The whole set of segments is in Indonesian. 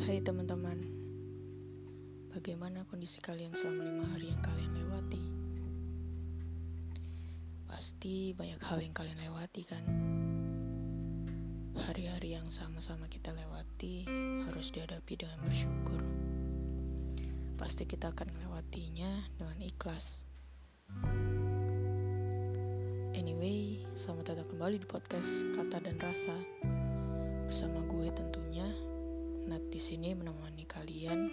Hai teman-teman, bagaimana kondisi kalian selama lima hari yang kalian lewati? Pasti banyak hal yang kalian lewati kan? Hari-hari yang sama-sama kita lewati harus dihadapi dengan bersyukur. Pasti kita akan melewatinya dengan ikhlas. Anyway, selamat datang kembali di podcast Kata dan Rasa bersama gue tentunya Nat di sini menemani kalian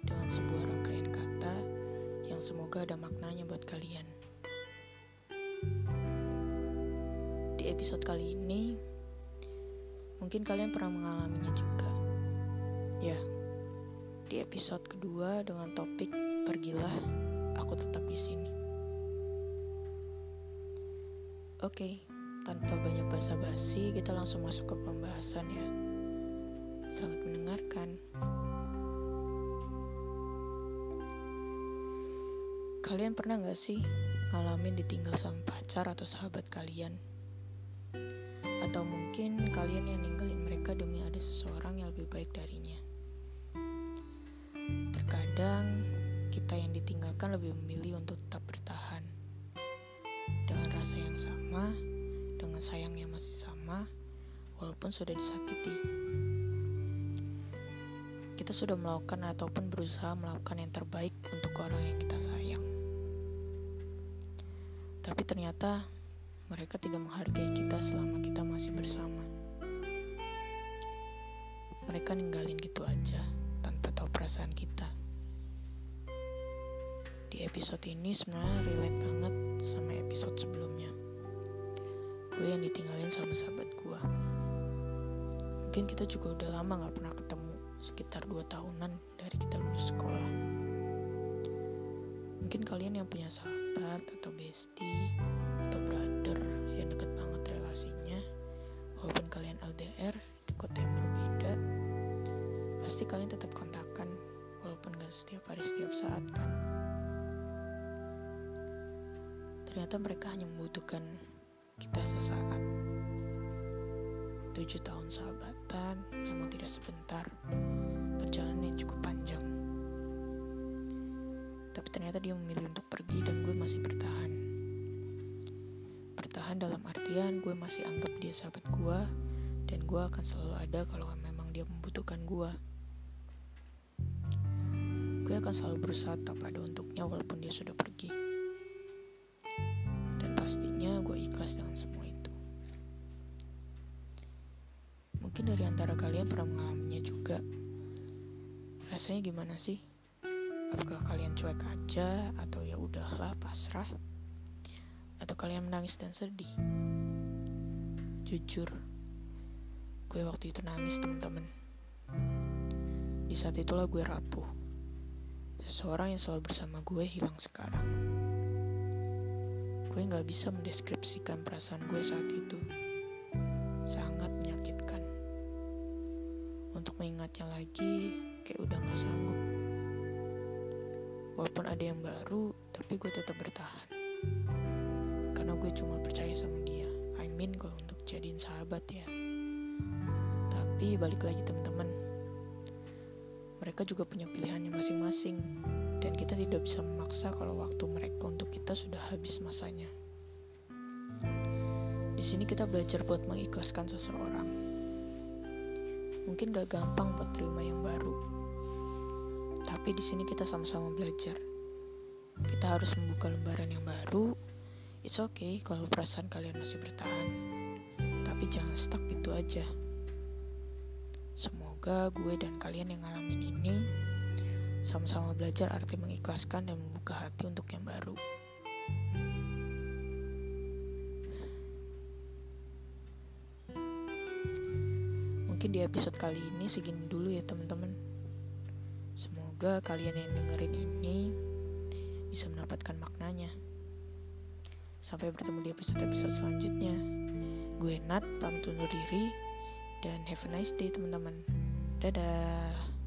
dengan sebuah rangkaian kata yang semoga ada maknanya buat kalian. Di episode kali ini, mungkin kalian pernah mengalaminya juga. Ya, di episode kedua dengan topik "Pergilah, aku tetap di sini". Oke, tanpa banyak basa-basi, kita langsung masuk ke pembahasan ya. Selamat mendengarkan. Kalian pernah gak sih ngalamin ditinggal sama pacar atau sahabat kalian? Atau mungkin kalian yang ninggalin mereka demi ada seseorang yang lebih baik darinya. Terkadang kita yang ditinggalkan lebih memilih untuk tetap bertahan. Dengan rasa yang sama, dengan sayang yang masih sama, walaupun sudah disakiti kita sudah melakukan ataupun berusaha melakukan yang terbaik untuk orang yang kita sayang. Tapi ternyata mereka tidak menghargai kita selama kita masih bersama. Mereka ninggalin gitu aja tanpa tahu perasaan kita. Di episode ini sebenarnya relate banget sama episode sebelumnya. Gue yang ditinggalin sama sahabat gue. Mungkin kita juga udah lama gak pernah ketemu sekitar dua tahunan dari kita lulus sekolah. Mungkin kalian yang punya sahabat atau bestie atau brother yang deket banget relasinya, walaupun kalian LDR di kota yang berbeda, pasti kalian tetap kontakkan walaupun gak setiap hari setiap saat kan. Ternyata mereka hanya membutuhkan kita sesaat tujuh tahun sahabatan memang tidak sebentar. Perjalanan yang cukup panjang. Tapi ternyata dia memilih untuk pergi dan gue masih bertahan. Bertahan dalam artian gue masih anggap dia sahabat gue dan gue akan selalu ada kalau memang dia membutuhkan gue. Gue akan selalu berusaha tetap ada untuknya walaupun dia sudah pergi. Dan pastinya gue ikhlas dengan semua Mungkin dari antara kalian pernah mengalaminya juga. Rasanya gimana sih? Apakah kalian cuek aja atau ya udahlah pasrah? Atau kalian menangis dan sedih? Jujur, gue waktu itu nangis teman-teman. Di saat itulah gue rapuh. Seseorang yang selalu bersama gue hilang sekarang. Gue gak bisa mendeskripsikan perasaan gue saat itu. Sangat untuk mengingatnya lagi kayak udah gak sanggup. Walaupun ada yang baru tapi gue tetap bertahan. Karena gue cuma percaya sama dia. I mean kalau untuk jadiin sahabat ya. Tapi balik lagi teman-teman mereka juga punya pilihannya masing-masing. Dan kita tidak bisa memaksa kalau waktu mereka untuk kita sudah habis masanya. Di sini kita belajar buat mengikhlaskan seseorang mungkin gak gampang buat terima yang baru. Tapi di sini kita sama-sama belajar. Kita harus membuka lembaran yang baru. It's okay kalau perasaan kalian masih bertahan. Tapi jangan stuck gitu aja. Semoga gue dan kalian yang ngalamin ini sama-sama belajar arti mengikhlaskan dan membuka hati untuk yang baru. Mungkin di episode kali ini segini dulu ya teman-teman. Semoga kalian yang dengerin ini bisa mendapatkan maknanya. Sampai bertemu di episode-episode selanjutnya. Gue Nat, pamit undur diri, dan have a nice day teman-teman. Dadah.